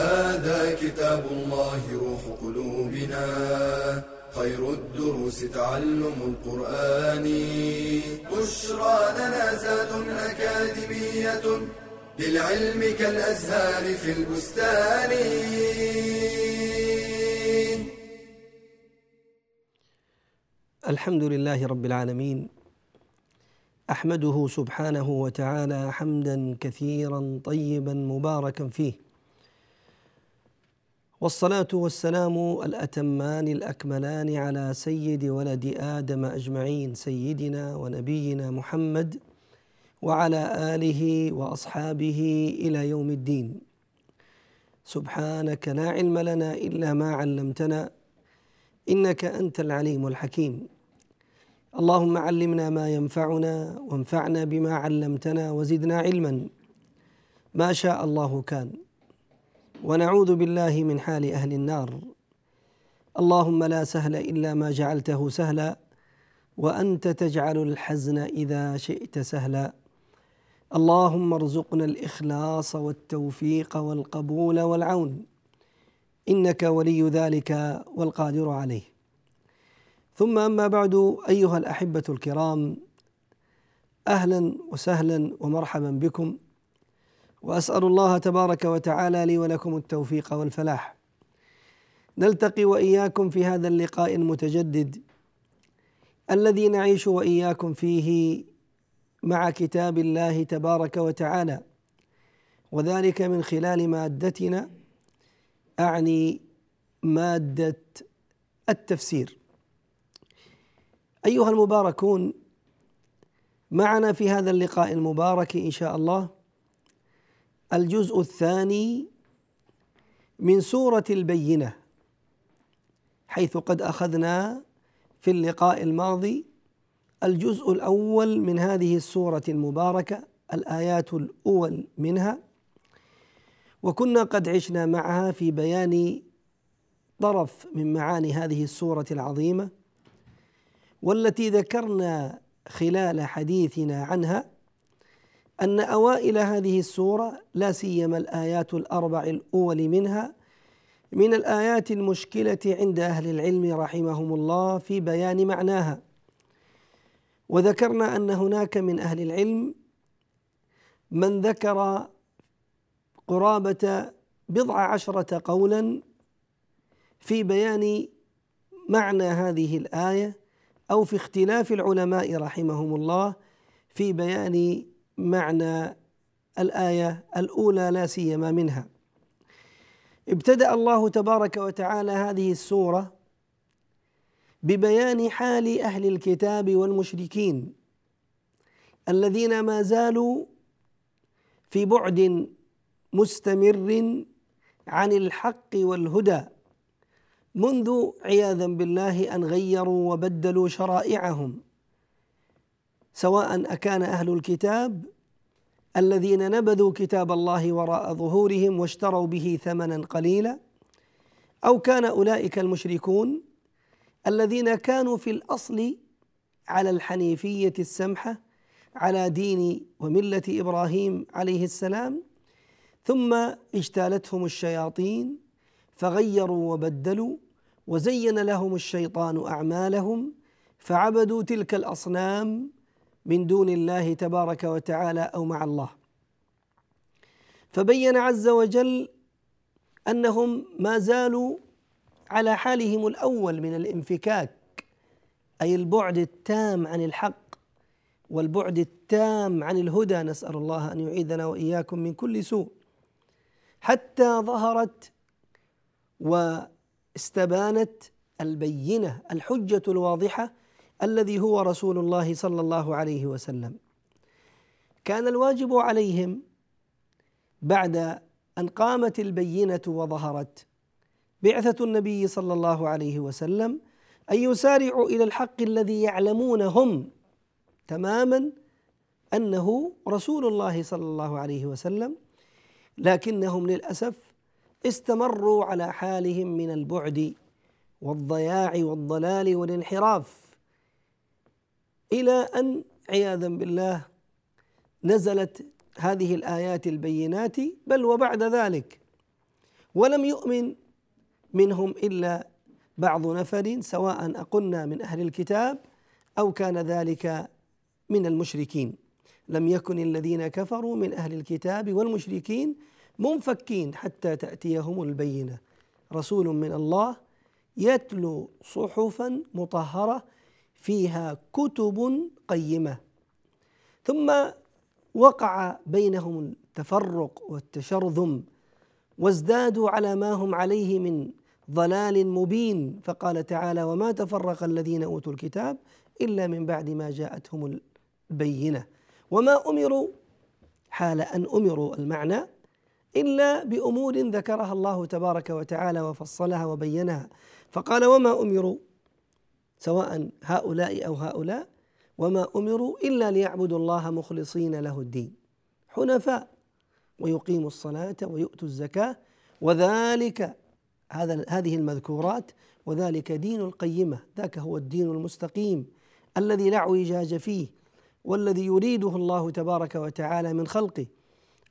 هذا كتاب الله روح قلوبنا. خير الدروس تعلم القرآن. بشرى لنا زاد أكاديمية للعلم كالأزهار في البستان. الحمد لله رب العالمين. أحمده سبحانه وتعالى حمدا كثيرا طيبا مباركا فيه. والصلاة والسلام الأتمان الأكملان على سيد ولد آدم أجمعين سيدنا ونبينا محمد وعلى آله وأصحابه إلى يوم الدين. سبحانك لا علم لنا إلا ما علمتنا إنك أنت العليم الحكيم. اللهم علمنا ما ينفعنا وانفعنا بما علمتنا وزدنا علما. ما شاء الله كان. ونعوذ بالله من حال أهل النار. اللهم لا سهل إلا ما جعلته سهلا وأنت تجعل الحزن إذا شئت سهلا. اللهم ارزقنا الإخلاص والتوفيق والقبول والعون إنك ولي ذلك والقادر عليه. ثم أما بعد أيها الأحبة الكرام أهلا وسهلا ومرحبا بكم. وأسأل الله تبارك وتعالى لي ولكم التوفيق والفلاح. نلتقي وإياكم في هذا اللقاء المتجدد الذي نعيش وإياكم فيه مع كتاب الله تبارك وتعالى. وذلك من خلال مادتنا أعني مادة التفسير. أيها المباركون معنا في هذا اللقاء المبارك إن شاء الله الجزء الثاني من سورة البينة حيث قد أخذنا في اللقاء الماضي الجزء الأول من هذه السورة المباركة الآيات الأول منها. وكنا قد عشنا معها في بيان طرف من معاني هذه السورة العظيمة والتي ذكرنا خلال حديثنا عنها. أن أوائل هذه السورة لا سيما الآيات الأربع الأول منها من الآيات المشكلة عند أهل العلم رحمهم الله في بيان معناها. وذكرنا أن هناك من أهل العلم من ذكر قرابة بضع عشرة قولا في بيان معنى هذه الآية أو في اختلاف العلماء رحمهم الله في بيان معنى الآية الأولى لا سيما منها. ابتدأ الله تبارك وتعالى هذه السورة ببيان حال أهل الكتاب والمشركين الذين ما زالوا في بعد مستمر عن الحق والهدى منذ عياذا بالله أن غيروا وبدلوا شرائعهم. سواء أكان أهل الكتاب الذين نبذوا كتاب الله وراء ظهورهم واشتروا به ثمنا قليلا أو كان أولئك المشركون الذين كانوا في الأصل على الحنيفية السمحة على دين وملة إبراهيم عليه السلام ثم اجتالتهم الشياطين فغيروا وبدلوا وزين لهم الشيطان أعمالهم فعبدوا تلك الأصنام من دون الله تبارك وتعالى أو مع الله. فبين عز وجل أنهم ما زالوا على حالهم الأول من الانفكاك أي البعد التام عن الحق والبعد التام عن الهدى. نسأل الله أن يعيذنا وإياكم من كل سوء. حتى ظهرت واستبانت البينة الحجة الواضحة الذي هو رسول الله صلى الله عليه وسلم. كان الواجب عليهم بعد أن قامت البينة وظهرت بعثة النبي صلى الله عليه وسلم أن يسارعوا إلى الحق الذي يعلمون هم تماما أنه رسول الله صلى الله عليه وسلم لكنهم للأسف استمروا على حالهم من البعد والضياع والضلال والانحراف. إلى أن عياذا بالله نزلت هذه الآيات البينات بل وبعد ذلك ولم يؤمن منهم إلا بعض نفر سواء أقلنا من أهل الكتاب أو كان ذلك من المشركين. لم يكن الذين كفروا من أهل الكتاب والمشركين منفكين حتى تأتيهم البينة. رسول من الله يتلو صحفا مطهرة فيها كتب قيمة. ثم وقع بينهم التفرق والتشرذم وازدادوا على ما هم عليه من ضلال مبين. فقال تعالى وما تفرق الذين أوتوا الكتاب إلا من بعد ما جاءتهم البينة. وما أمروا حال أن أمروا المعنى إلا بأمور ذكرها الله تبارك وتعالى وفصلها وبينها. فقال وما أمروا سواء هؤلاء أو هؤلاء وما أمروا إلا ليعبدوا الله مخلصين له الدين حنفاء ويقيموا الصلاة ويؤتوا الزكاة وذلك هذا هذه المذكورات وذلك دين القيمة ذاك هو الدين المستقيم الذي لا اعوجاج فيه والذي يريده الله تبارك وتعالى من خلقه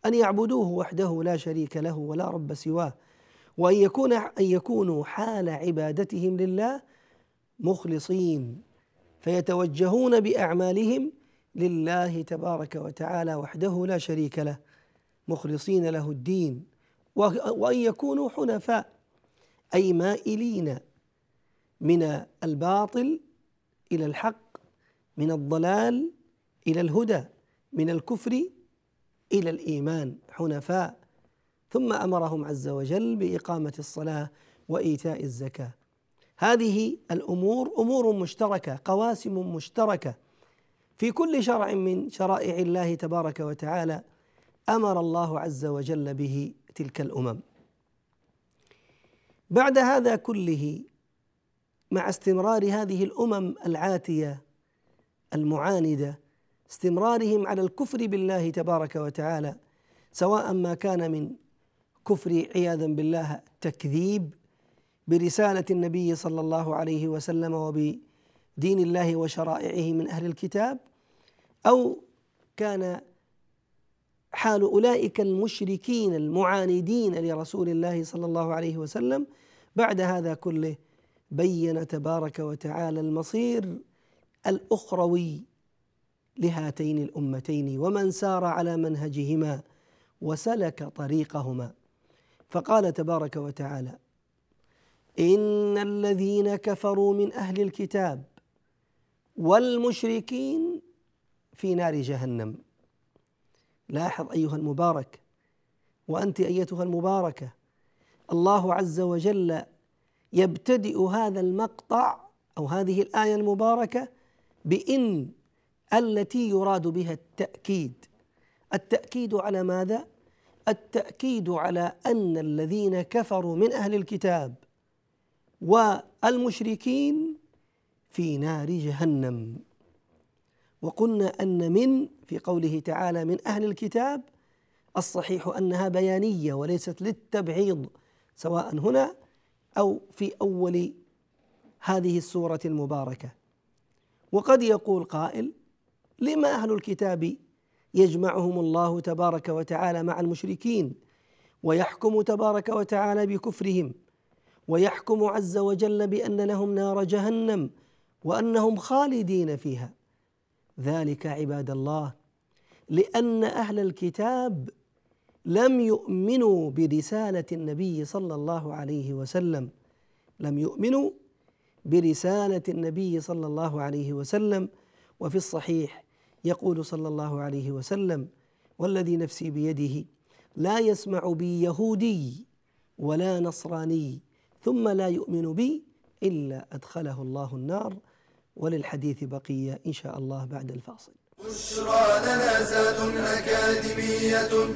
أن يعبدوه وحده لا شريك له ولا رب سواه وأن يكون أن يكونوا حال عبادتهم لله مخلصين فيتوجهون بأعمالهم لله تبارك وتعالى وحده لا شريك له مخلصين له الدين. وأن يكونوا حنفاء أي مائلين من الباطل إلى الحق من الضلال إلى الهدى من الكفر إلى الإيمان حنفاء. ثم أمرهم عز وجل بإقامة الصلاة وإيتاء الزكاة. هذه الأمور أمور مشتركة قواسم مشتركة. في كل شرع من شرائع الله تبارك وتعالى أمر الله عز وجل به تلك الأمم. بعد هذا كله مع استمرار هذه الأمم العاتية المعاندة استمرارهم على الكفر بالله تبارك وتعالى سواء ما كان من كفر عياذا بالله تكذيب برسالة النبي صلى الله عليه وسلم وبدين الله وشرائعه من أهل الكتاب أو كان حال أولئك المشركين المعاندين لرسول الله صلى الله عليه وسلم بعد هذا كله بين تبارك وتعالى المصير الأخروي لهاتين الأمتين ومن سار على منهجهما وسلك طريقهما. فقال تبارك وتعالى إن الذين كفروا من أهل الكتاب والمشركين في نار جهنم. لاحظ أيها المبارك وأنت أيتها المباركة الله عز وجل يبتدئ هذا المقطع أو هذه الآية المباركة بإن التي يراد بها التأكيد. التأكيد على ماذا؟ التأكيد على أن الذين كفروا من أهل الكتاب والمشركين في نار جهنم. وقلنا أن من في قوله تعالى من أهل الكتاب الصحيح أنها بيانية وليست للتبعيض سواء هنا أو في أول هذه السورة المباركة. وقد يقول قائل لما أهل الكتاب يجمعهم الله تبارك وتعالى مع المشركين ويحكم تبارك وتعالى بكفرهم ويحكم عز وجل بأن لهم نار جهنم وأنهم خالدين فيها. ذلك عباد الله لأن أهل الكتاب لم يؤمنوا برسالة النبي صلى الله عليه وسلم. لم يؤمنوا برسالة النبي صلى الله عليه وسلم. وفي الصحيح يقول صلى الله عليه وسلم والذي نفسي بيده لا يسمع بي يهودي ولا نصراني ثم لا يؤمن بي إلا أدخله الله النار وللحديث بقية إن شاء الله بعد الفاصل. بشرى لنا أكاديمية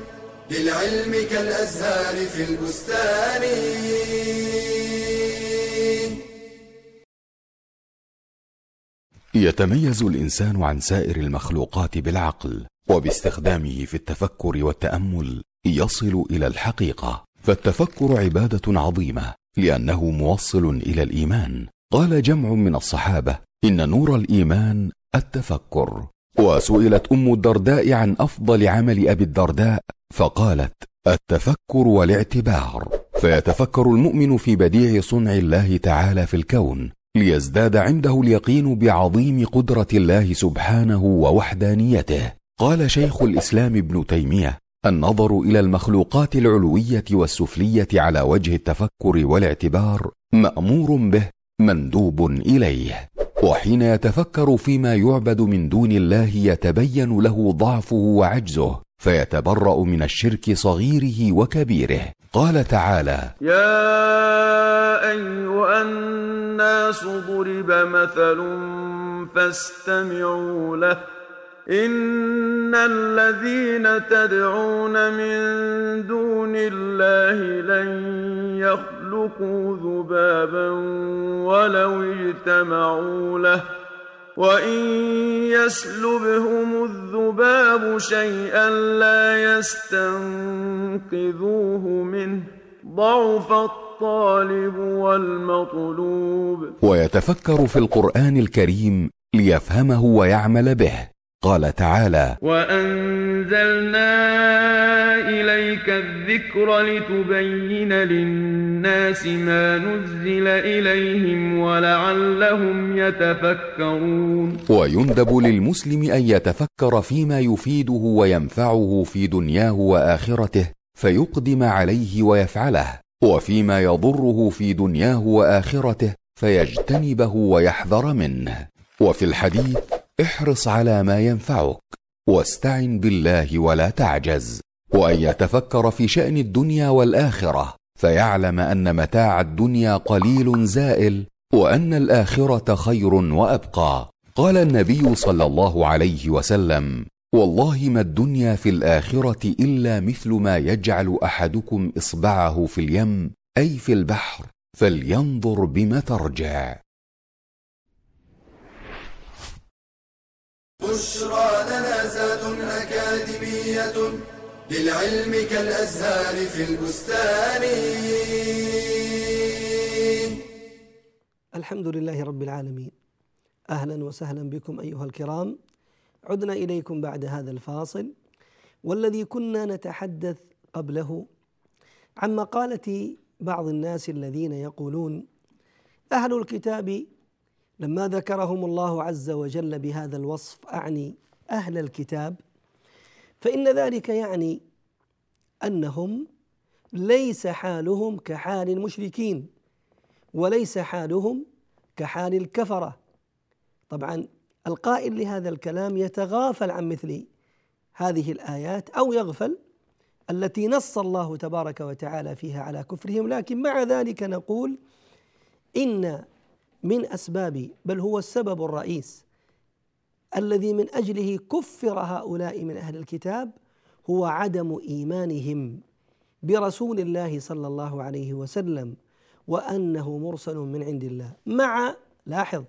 للعلم كالأزهار في البستان. يتميز الإنسان عن سائر المخلوقات بالعقل وباستخدامه في التفكر والتأمل يصل إلى الحقيقة. فالتفكر عبادة عظيمة لأنه موصل إلى الإيمان. قال جمع من الصحابة إن نور الإيمان التفكر. وسئلت أم الدرداء عن أفضل عمل أبي الدرداء فقالت التفكر والاعتبار. فيتفكر المؤمن في بديع صنع الله تعالى في الكون ليزداد عنده اليقين بعظيم قدرة الله سبحانه ووحدانيته. قال شيخ الإسلام ابن تيمية النظر إلى المخلوقات العلوية والسفلية على وجه التفكر والاعتبار مأمور به مندوب إليه. وحين يتفكر فيما يعبد من دون الله يتبين له ضعفه وعجزه فيتبرأ من الشرك صغيره وكبيره. قال تعالى يا أيها الناس ضرب مثل فاستمعوا له. ان الذين تدعون من دون الله لن يخلقوا ذبابا ولو اجتمعوا له وان يسلبهم الذباب شيئا لا يستنقذوه منه ضعف الطالب والمطلوب. ويتفكر في القرآن الكريم ليفهمه ويعمل به. قال تعالى وأنزلنا إليك الذكر لتبين للناس ما نزل إليهم ولعلهم يتفكرون. ويندب للمسلم أن يتفكر فيما يفيده وينفعه في دنياه وآخرته فيقدم عليه ويفعله وفيما يضره في دنياه وآخرته فيجتنبه ويحذر منه. وفي الحديث احرص على ما ينفعك واستعن بالله ولا تعجز. وأن يتفكر في شأن الدنيا والآخرة فيعلم أن متاع الدنيا قليل زائل وأن الآخرة خير وأبقى. قال النبي صلى الله عليه وسلم والله ما الدنيا في الآخرة إلا مثل ما يجعل أحدكم إصبعه في اليم أي في البحر فلينظر بم ترجع. بشرى لنا زاد أكاديمية للعلم كالأزهار في البستان. الحمد لله رب العالمين. أهلا وسهلا بكم أيها الكرام. عدنا إليكم بعد هذا الفاصل. والذي كنا نتحدث قبله عن مقالة بعض الناس الذين يقولون أهل الكتاب لما ذكرهم الله عز وجل بهذا الوصف أعني أهل الكتاب فإن ذلك يعني أنهم ليس حالهم كحال المشركين وليس حالهم كحال الكفرة. طبعا القائل لهذا الكلام يتغافل عن مثل هذه الآيات أو يغفل التي نص الله تبارك وتعالى فيها على كفرهم لكن مع ذلك نقول إن من اسباب بل هو السبب الرئيس الذي من أجله كفر هؤلاء من أهل الكتاب هو عدم إيمانهم برسول الله صلى الله عليه وسلم وأنه مرسل من عند الله. مع لاحظ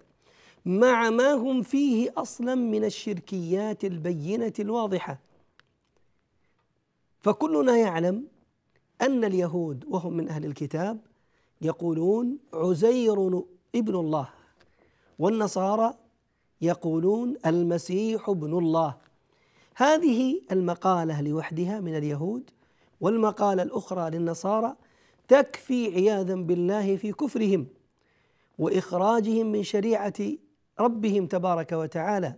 مع ما هم فيه أصلا من الشركيات البينة الواضحة. فكلنا يعلم أن اليهود وهم من أهل الكتاب يقولون عزير ابن الله. والنصارى يقولون المسيح ابن الله. هذه المقالة لوحدها من اليهود والمقالة الأخرى للنصارى تكفي عياذا بالله في كفرهم وإخراجهم من شريعة ربهم تبارك وتعالى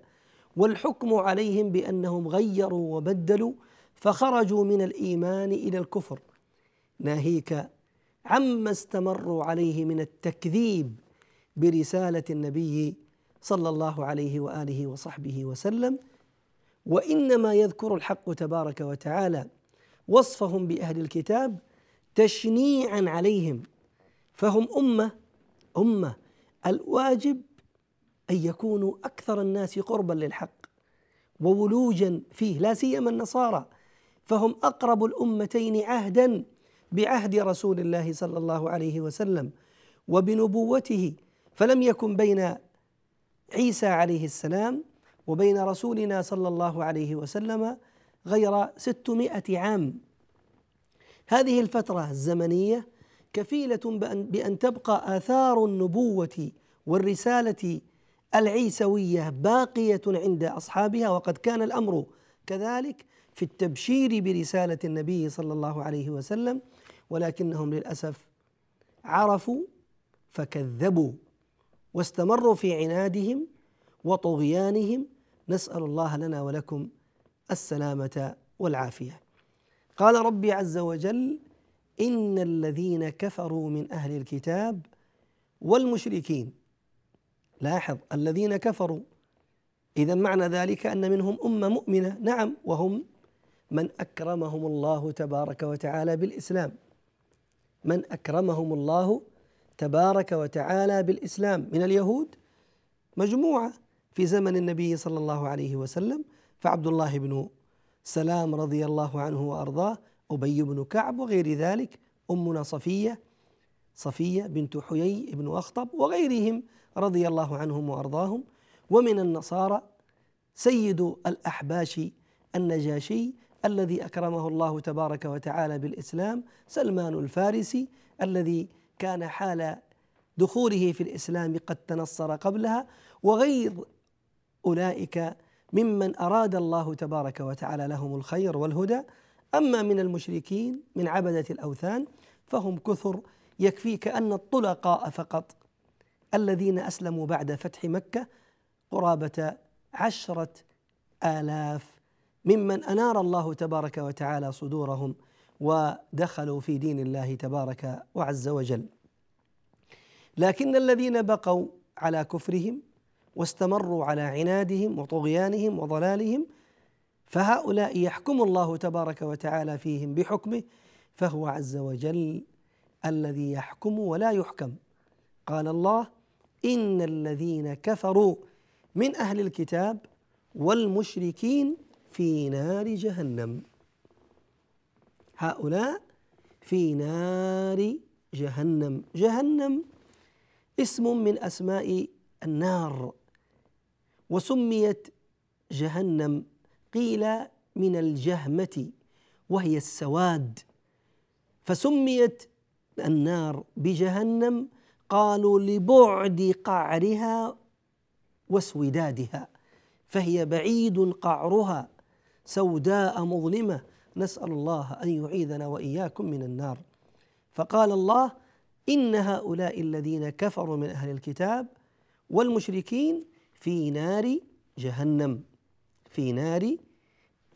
والحكم عليهم بأنهم غيروا وبدلوا فخرجوا من الإيمان إلى الكفر. ناهيك عما استمروا عليه من التكذيب. برسالة النبي صلى الله عليه وآله وصحبه وسلم وإنما يذكر الحق تبارك وتعالى وصفهم بأهل الكتاب تشنيعا عليهم فهم أمة أمة الواجب أن يكونوا أكثر الناس قربا للحق وولوجا فيه لا سيما النصارى فهم أقرب الأمتين عهدا بعهد رسول الله صلى الله عليه وسلم وبنبوته فلم يكن بين عيسى عليه السلام وبين رسولنا صلى الله عليه وسلم غير ستمائة عام. هذه الفترة الزمنية كفيلة بأن, بأن تبقى آثار النبوة والرسالة العيسوية باقية عند أصحابها وقد كان الأمر كذلك في التبشير برسالة النبي صلى الله عليه وسلم ولكنهم للأسف عرفوا فكذبوا. واستمروا في عنادهم وطغيانهم نسأل الله لنا ولكم السلامة والعافية. قال ربي عز وجل إن الذين كفروا من أهل الكتاب والمشركين لاحظ الذين كفروا. إذا معنى ذلك أن منهم أمة مؤمنة نعم وهم من أكرمهم الله تبارك وتعالى بالإسلام. من أكرمهم الله تبارك وتعالى بالإسلام من اليهود مجموعة في زمن النبي صلى الله عليه وسلم فعبد الله بن سلام رضي الله عنه وأرضاه أبي بن كعب وغير ذلك أمنا صفية صفية بنت حيي بن أخطب وغيرهم رضي الله عنهم وأرضاهم. ومن النصارى سيد الأحباش النجاشي الذي أكرمه الله تبارك وتعالى بالإسلام سلمان الفارسي الذي كان حال دخوله في الإسلام قد تنصر قبلها وغير أولئك ممن أراد الله تبارك وتعالى لهم الخير والهدى. أما من المشركين من عبدة الأوثان فهم كثر يكفيك أن الطلقاء فقط الذين أسلموا بعد فتح مكة قرابة عشرة آلاف ممن أنار الله تبارك وتعالى صدورهم. ودخلوا في دين الله تبارك وعز وجل. لكن الذين بقوا على كفرهم واستمروا على عنادهم وطغيانهم وضلالهم فهؤلاء يحكم الله تبارك وتعالى فيهم بحكمه فهو عز وجل الذي يحكم ولا يحكم. قال الله إن الذين كفروا من أهل الكتاب والمشركين في نار جهنم. هؤلاء في نار جهنم. جهنم اسم من أسماء النار. وسميت جهنم قيل من الجهمة وهي السواد. فسميت النار بجهنم قالوا لبعد قعرها واسودادها فهي بعيد قعرها سوداء مظلمة. نسأل الله أن يعيذنا وإياكم من النار. فقال الله إن هؤلاء الذين كفروا من أهل الكتاب والمشركين في نار جهنم. في نار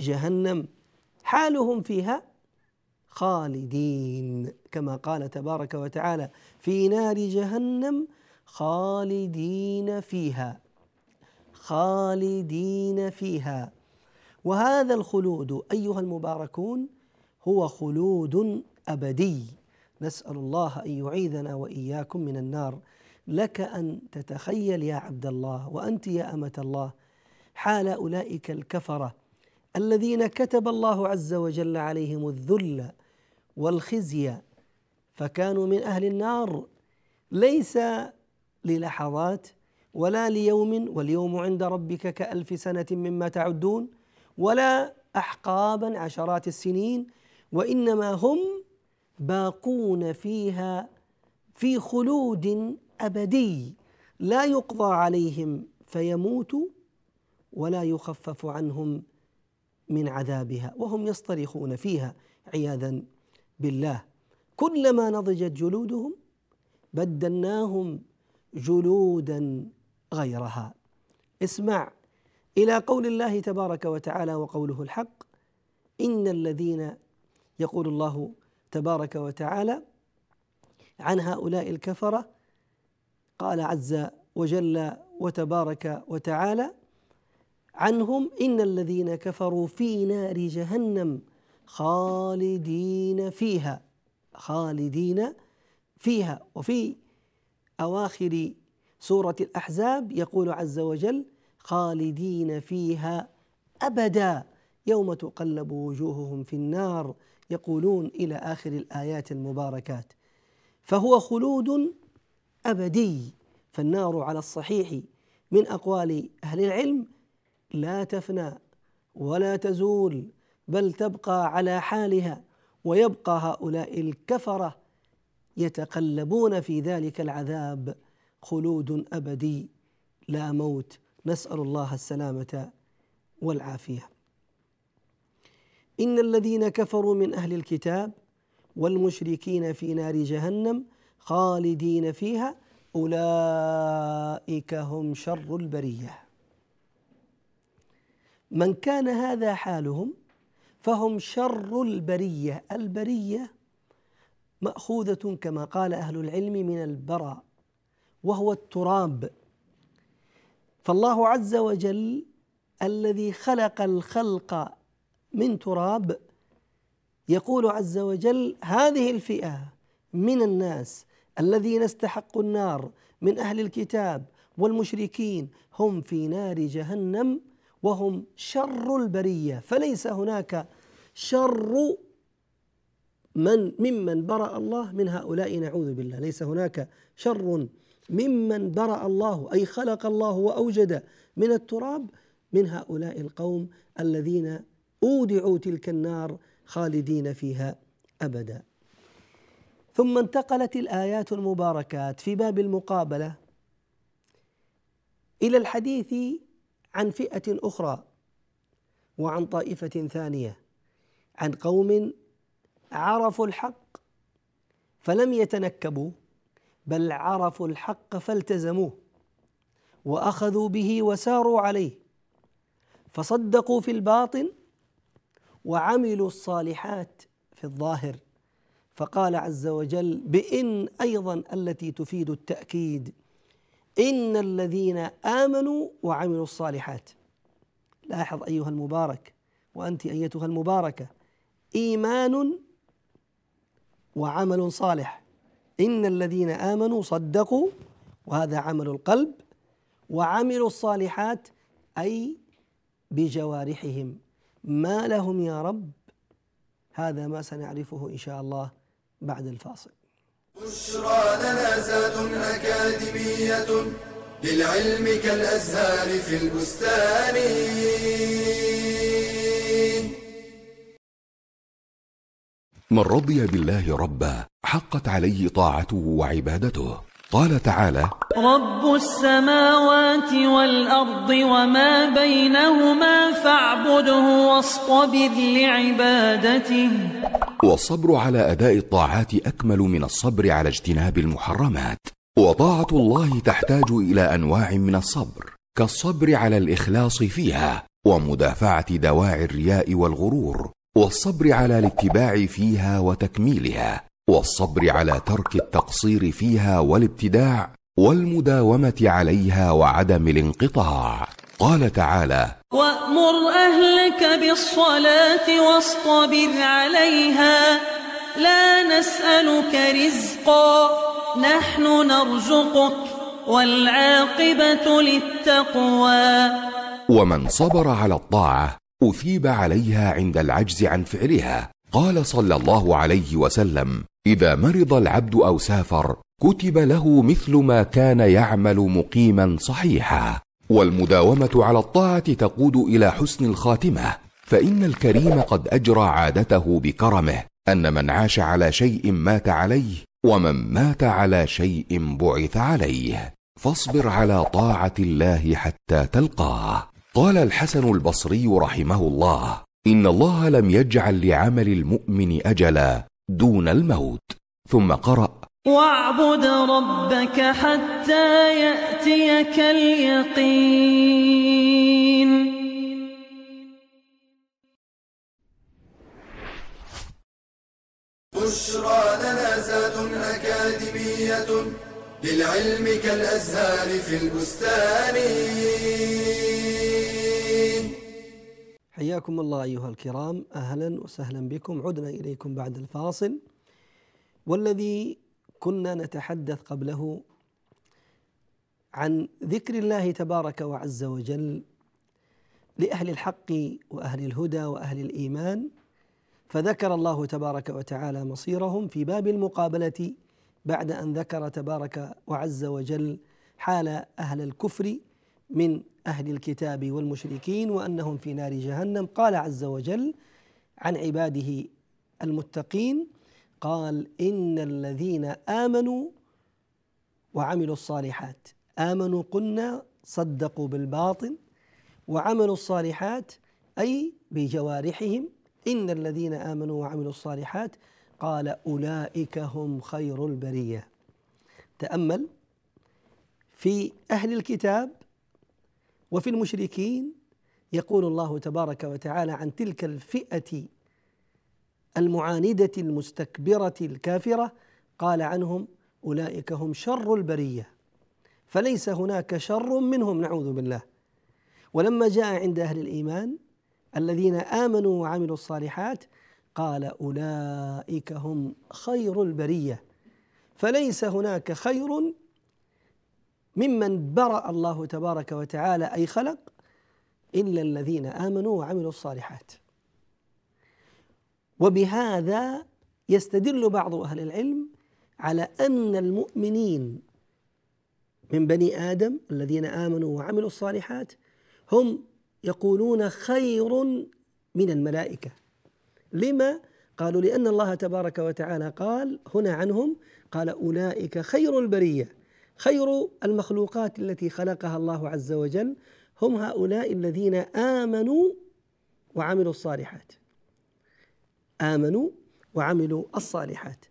جهنم. حالهم فيها خالدين كما قال تبارك وتعالى في نار جهنم خالدين فيها. خالدين فيها. وهذا الخلود أيها المباركون هو خلود أبدي. نسأل الله أن يعيذنا وإياكم من النار. لك أن تتخيل يا عبد الله وأنت يا أمة الله حال أولئك الكفرة الذين كتب الله عز وجل عليهم الذل والخزي فكانوا من أهل النار. ليس للحظات ولا ليوم واليوم عند ربك كألف سنة مما تعدون. ولا احقابا عشرات السنين وإنما هم باقون فيها في خلود أبدي. لا يقضى عليهم فيموتوا ولا يخفف عنهم من عذابها وهم يصطرخون فيها عياذا بالله. كلما نضجت جلودهم بدلناهم جلودا غيرها. اسمع إلى قول الله تبارك وتعالى وقوله الحق. إن الذين يقول الله تبارك وتعالى عن هؤلاء الكفرة قال عز وجل وتبارك وتعالى عنهم إن الذين كفروا في نار جهنم خالدين فيها خالدين فيها. وفي أواخر سورة الأحزاب يقول عز وجل خالدين فيها أبدا. يوم تقلب وجوههم في النار يقولون إلى آخر الآيات المباركات فهو خلود أبدي. فالنار على الصحيح من أقوال أهل العلم لا تفنى ولا تزول بل تبقى على حالها ويبقى هؤلاء الكفرة يتقلبون في ذلك العذاب. خلود أبدي لا موت. نسأل الله السلامة والعافية. إن الذين كفروا من أهل الكتاب والمشركين في نار جهنم خالدين فيها أولئك هم شر البرية. من كان هذا حالهم فهم شر البرية. البرية مأخوذة كما قال أهل العلم من البرى وهو التراب. فالله عز وجل الذي خلق الخلق من تراب يقول عز وجل هذه الفئة من الناس الذين استحقوا النار من أهل الكتاب والمشركين هم في نار جهنم وهم شر البرية فليس هناك شر من ممن برأ الله من هؤلاء نعوذ بالله ليس هناك شر ممن برأ الله أي خلق الله وأوجد من التراب من هؤلاء القوم الذين أودعوا تلك النار خالدين فيها أبدا. ثم انتقلت الآيات المباركات في باب المقابلة إلى الحديث عن فئة أخرى وعن طائفة ثانية عن قوم عرفوا الحق فلم يتنكبوا. بل عرفوا الحق فالتزموه وأخذوا به وساروا عليه فصدقوا في الباطن وعملوا الصالحات في الظاهر. فقال عز وجل بإن أيضا التي تفيد التأكيد إن الذين آمنوا وعملوا الصالحات. لاحظ أيها المبارك وأنت أيتها المباركة إيمان وعمل صالح. إن الذين آمنوا صدقوا وهذا عمل القلب وعملوا الصالحات أي بجوارحهم ما لهم يا رب هذا ما سنعرفه إن شاء الله بعد الفاصل بشرى لنا أكاديمية للعلم كالأزهار في البستان من رضي بالله ربا حقت عليه طاعته وعبادته. قال تعالى رب السماوات والأرض وما بينهما فاعبده واصطبر لعبادته. والصبر على أداء الطاعات أكمل من الصبر على اجتناب المحرمات. وطاعة الله تحتاج إلى أنواع من الصبر كالصبر على الإخلاص فيها ومدافعة دواعي الرياء والغرور. والصبر على الاتباع فيها وتكميلها والصبر على ترك التقصير فيها والابتداع والمداومة عليها وعدم الانقطاع. قال تعالى وأمر أهلك بالصلاة واصطبر عليها لا نسألك رزقا نحن نرزقك والعاقبة للتقوى. ومن صبر على الطاعة أثيب عليها عند العجز عن فعلها. قال صلى الله عليه وسلم إذا مرض العبد أو سافر كتب له مثل ما كان يعمل مقيما صحيحا. والمداومة على الطاعة تقود إلى حسن الخاتمة. فإن الكريم قد أجرى عادته بكرمه أن من عاش على شيء مات عليه ومن مات على شيء بعث عليه. فاصبر على طاعة الله حتى تلقاه. قال الحسن البصري رحمه الله إن الله لم يجعل لعمل المؤمن أجلا دون الموت. ثم قرأ واعبد ربك حتى يأتيك اليقين. بشرى لنا زاد أكاديمية للعلم كالأزهار في البستان. حياكم الله أيها الكرام. أهلا وسهلا بكم. عدنا إليكم بعد الفاصل. والذي كنا نتحدث قبله عن ذكر الله تبارك وعز وجل لأهل الحق وأهل الهدى وأهل الإيمان فذكر الله تبارك وتعالى مصيرهم في باب المقابلة بعد أن ذكر تبارك وعز وجل حال أهل الكفر من أهل الكتاب والمشركين وأنهم في نار جهنم. قال عز وجل عن عباده المتقين قال إن الذين آمنوا وعملوا الصالحات آمنوا قلنا صدقوا بالباطن وعملوا الصالحات أي بجوارحهم. إن الذين آمنوا وعملوا الصالحات قال أولئك هم خير البرية. تأمل في أهل الكتاب وفي المشركين يقول الله تبارك وتعالى عن تلك الفئة المعاندة المستكبرة الكافرة قال عنهم أولئك هم شر البرية. فليس هناك شر منهم نعوذ بالله. ولما جاء عند أهل الإيمان الذين آمنوا وعملوا الصالحات قال أولئك هم خير البرية. فليس هناك خير ممن برأ الله تبارك وتعالى أي خلق إلا الذين آمنوا وعملوا الصالحات. وبهذا يستدل بعض أهل العلم على أن المؤمنين من بني آدم الذين آمنوا وعملوا الصالحات هم يقولون خير من الملائكة. لما؟ قالوا لأن الله تبارك وتعالى قال هنا عنهم قال أولئك خير البرية. خير المخلوقات التي خلقها الله عز وجل هم هؤلاء الذين آمنوا وعملوا الصالحات. آمنوا وعملوا الصالحات.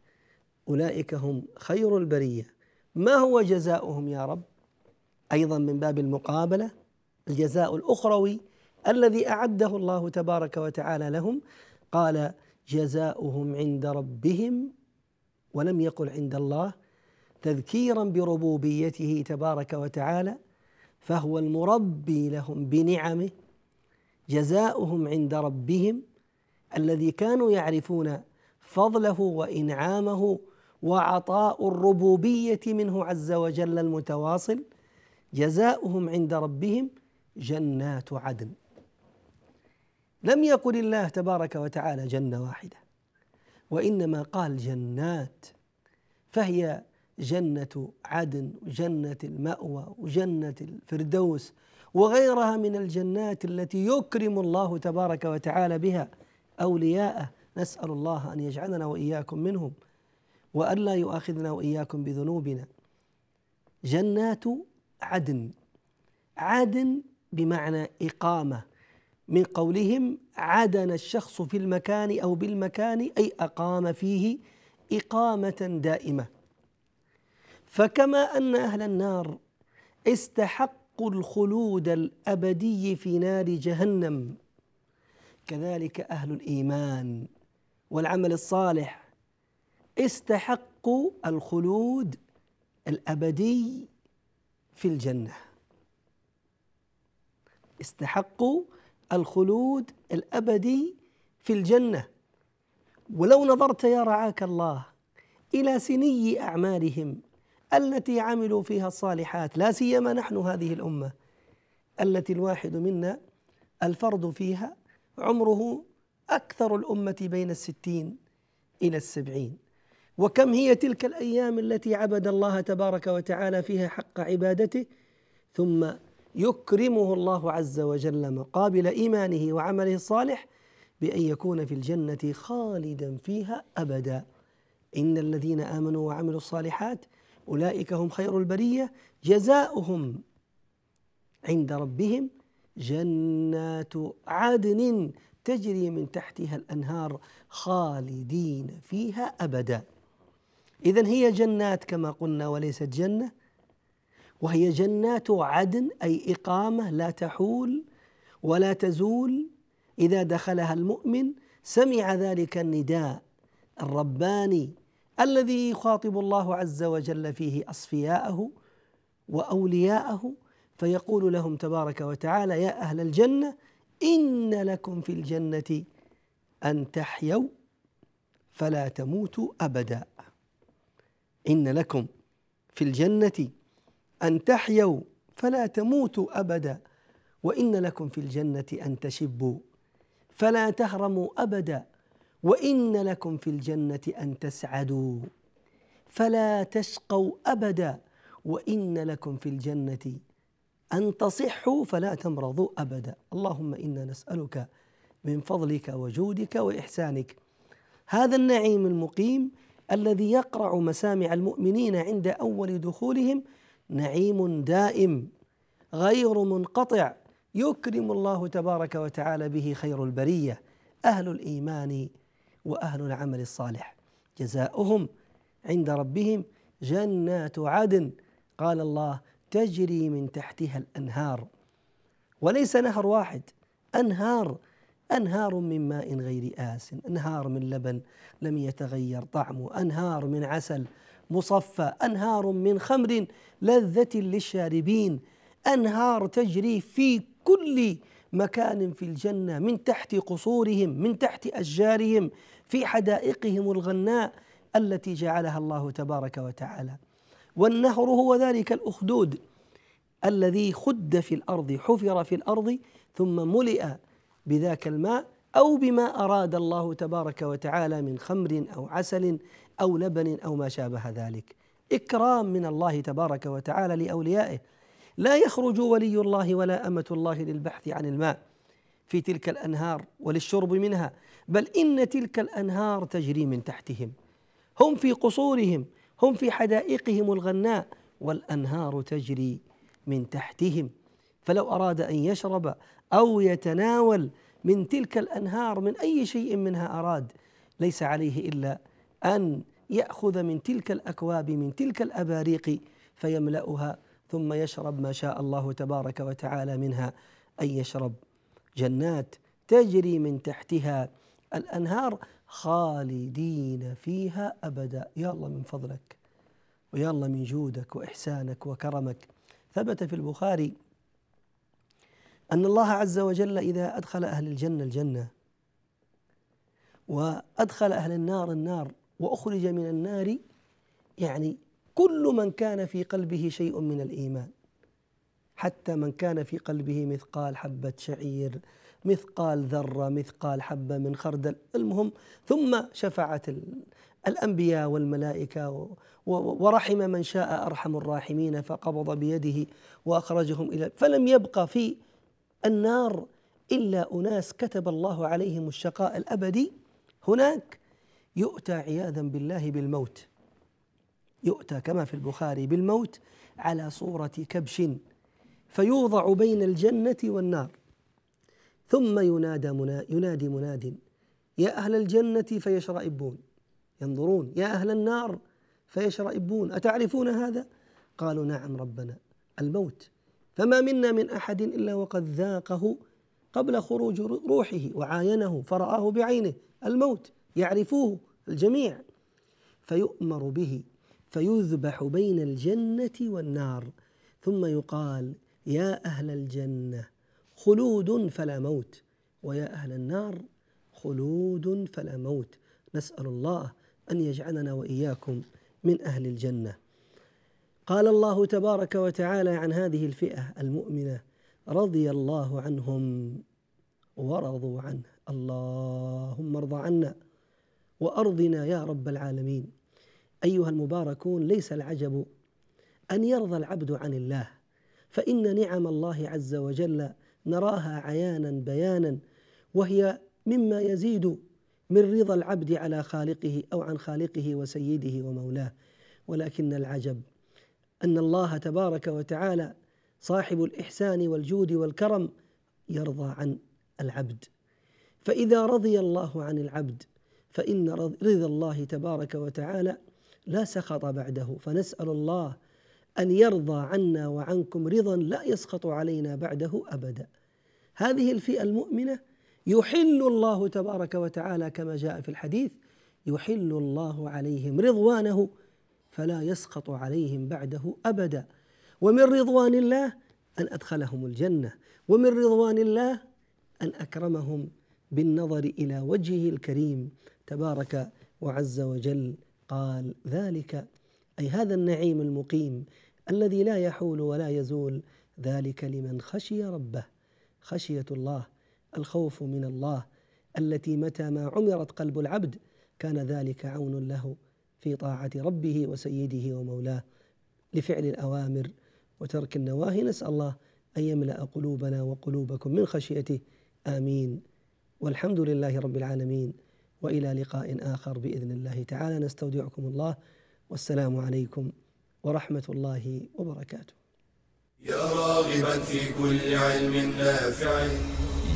أولئك هم خير البرية. ما هو جزاؤهم يا رب؟ أيضا من باب المقابلة الجزاء الأخروي الذي أعده الله تبارك وتعالى لهم. قال جزاؤهم عند ربهم ولم يقل عند الله. تذكيرا بربوبيته تبارك وتعالى فهو المربي لهم بنعمه جزاؤهم عند ربهم الذي كانوا يعرفون فضله وإنعامه وعطاء الربوبية منه عز وجل المتواصل. جزاؤهم عند ربهم جنات عدن. لم يقل الله تبارك وتعالى جنة واحدة وإنما قال جنات فهي جنة عدن وجنة المأوى وجنة الفردوس وغيرها من الجنات التي يكرم الله تبارك وتعالى بها أولياءه. نسأل الله أن يجعلنا وإياكم منهم وأن لا يؤاخذنا وإياكم بذنوبنا. جنات عدن عدن بمعنى إقامة من قولهم عدن الشخص في المكان أو بالمكان أي أقام فيه إقامة دائمة. فكما أن أهل النار استحقوا الخلود الأبدي في نار جهنم كذلك أهل الإيمان والعمل الصالح استحقوا الخلود الأبدي في الجنة. استحقوا الخلود الأبدي في الجنة. ولو نظرت يا رعاك الله إلى سني أعمالهم التي عملوا فيها الصالحات لا سيما نحن هذه الأمة. التي الواحد منا الفرد فيها عمره أكثر الأمة بين الستين إلى السبعين. وكم هي تلك الأيام التي عبد الله تبارك وتعالى فيها حق عبادته؟ ثم يكرمه الله عز وجل مقابل إيمانه وعمله الصالح بأن يكون في الجنة خالدا فيها أبدا. إن الذين آمنوا وعملوا الصالحات أولئك هم خير البرية. جزاؤهم عند ربهم جنات عدن تجري من تحتها الأنهار خالدين فيها أبدا. اذا هي جنات كما قلنا وليست جنة. وهي جنات عدن أي إقامة لا تحول ولا تزول. إذا دخلها المؤمن سمع ذلك النداء الرباني الذي يخاطب الله عز وجل فيه أصفياءه وأولياءه فيقول لهم تبارك وتعالى يا أهل الجنة إن لكم في الجنة أن تحيوا فلا تموتوا أبدا. إن لكم في الجنة أن تحيوا فلا تموتوا أبدا. وإن لكم في الجنة أن تشبوا فلا تهرموا أبدا. وإن لكم في الجنة أن تسعدوا فلا تشقوا أبدا وإن لكم في الجنة أن تصحوا فلا تمرضوا أبدا. اللهم إنا نسألك من فضلك وجودك وإحسانك. هذا النعيم المقيم الذي يقرع مسامع المؤمنين عند أول دخولهم نعيم دائم غير منقطع يكرم الله تبارك وتعالى به خير البرية. أهل الإيمان وأهل العمل الصالح. جزاؤهم عند ربهم جنات عدن. قال الله تجري من تحتها الأنهار. وليس نهر واحد أنهار أنهار من ماء غير آس أنهار من لبن لم يتغير طعمه أنهار من عسل مصفى أنهار من خمر لذة للشاربين. أنهار تجري في كل مكان في الجنة من تحت قصورهم من تحت أشجارهم في حدائقهم الغناء التي جعلها الله تبارك وتعالى. والنهر هو ذلك الأخدود الذي خد في الأرض حفر في الأرض ثم ملئ بذاك الماء أو بما أراد الله تبارك وتعالى من خمر أو عسل أو لبن أو ما شابه ذلك. إكرام من الله تبارك وتعالى لأوليائه. لا يخرج ولي الله ولا أمة الله للبحث عن الماء في تلك الأنهار وللشرب منها بل إن تلك الأنهار تجري من تحتهم. هم في قصورهم هم في حدائقهم الغناء والأنهار تجري من تحتهم. فلو أراد أن يشرب أو يتناول من تلك الأنهار من أي شيء منها أراد ليس عليه إلا أن يأخذ من تلك الأكواب من تلك الأباريق فيملأها ثم يشرب ما شاء الله تبارك وتعالى منها. أن يشرب جنات تجري من تحتها الأنهار خالدين فيها أبدا. يا الله من فضلك ويا الله من جودك وإحسانك وكرمك. ثبت في البخاري أن الله عز وجل إذا أدخل أهل الجنة الجنة وأدخل أهل النار النار وأخرج من النار يعني كل من كان في قلبه شيء من الإيمان حتى من كان في قلبه مثقال حبة شعير مثقال ذرة مثقال حبة من خردل. المهم ثم شفعت الأنبياء والملائكة ورحم من شاء أرحم الراحمين فقبض بيده وأخرجهم إلى فلم يبقى في النار إلا أناس كتب الله عليهم الشقاء الأبدي. هناك يؤتى عياذا بالله بالموت. يؤتى كما في البخاري بالموت على صورة كبش فيوضع بين الجنة والنار. ثم ينادى منا ينادي مناد يا أهل الجنة فيشرئبون. ينظرون يا أهل النار فيشرئبون. أتعرفون هذا؟ قالوا نعم ربنا. الموت. فما منا من أحد إلا وقد ذاقه قبل خروج روحه وعاينه فرآه بعينه. الموت. يعرفوه الجميع. فيؤمر به. فيذبح بين الجنة والنار ثم يقال يا أهل الجنة خلود فلا موت. ويا أهل النار خلود فلا موت. نسأل الله أن يجعلنا وإياكم من أهل الجنة. قال الله تبارك وتعالى عن هذه الفئة المؤمنة رضي الله عنهم ورضوا عنه اللهم ارض عنا وأرضنا يا رب العالمين. أيها المباركون ليس العجب أن يرضى العبد عن الله فإن نعم الله عز وجل نراها عيانا بيانا وهي مما يزيد من رضا العبد على خالقه أو عن خالقه وسيده ومولاه. ولكن العجب أن الله تبارك وتعالى صاحب الإحسان والجود والكرم يرضى عن العبد. فإذا رضي الله عن العبد فإن رضا الله تبارك وتعالى لا سخط بعده. فنسأل الله أن يرضى عنا وعنكم رضا لا يسخط علينا بعده أبدا. هذه الفئة المؤمنة يحل الله تبارك وتعالى كما جاء في الحديث يحل الله عليهم رضوانه فلا يسخط عليهم بعده أبدا. ومن رضوان الله أن أدخلهم الجنة ومن رضوان الله أن أكرمهم بالنظر إلى وجهه الكريم تبارك وعز وجل. قال ذلك أي هذا النعيم المقيم الذي لا يحول ولا يزول ذلك لمن خشي ربه. خشية الله الخوف من الله التي متى ما عمرت قلب العبد كان ذلك عون له في طاعة ربه وسيده ومولاه لفعل الأوامر وترك النواهي. نسأل الله أن يملأ قلوبنا وقلوبكم من خشيته. آمين. والحمد لله رب العالمين. وإلى لقاء آخر بإذن الله تعالى. نستودعكم الله. والسلام عليكم ورحمة الله وبركاته. يا راغبا في كل علم نافع.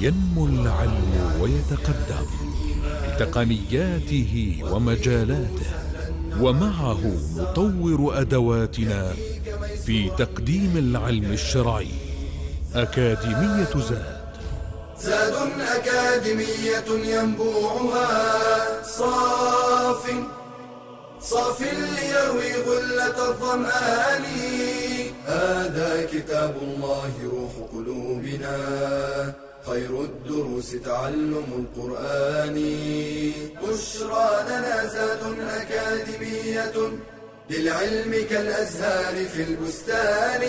ينمو العلم ويتقدم بتقنياته ومجالاته ومعه نطور أدواتنا في تقديم العلم الشرعي. أكاديمية زاد. زاد أكاديمية ينبوعها. صاف صاف ليروي غلة الظمآن. هذا كتاب الله روح قلوبنا. خير الدروس تعلم القرآن. بشرى لنا زاد أكاديمية للعلم كالأزهار في البستان.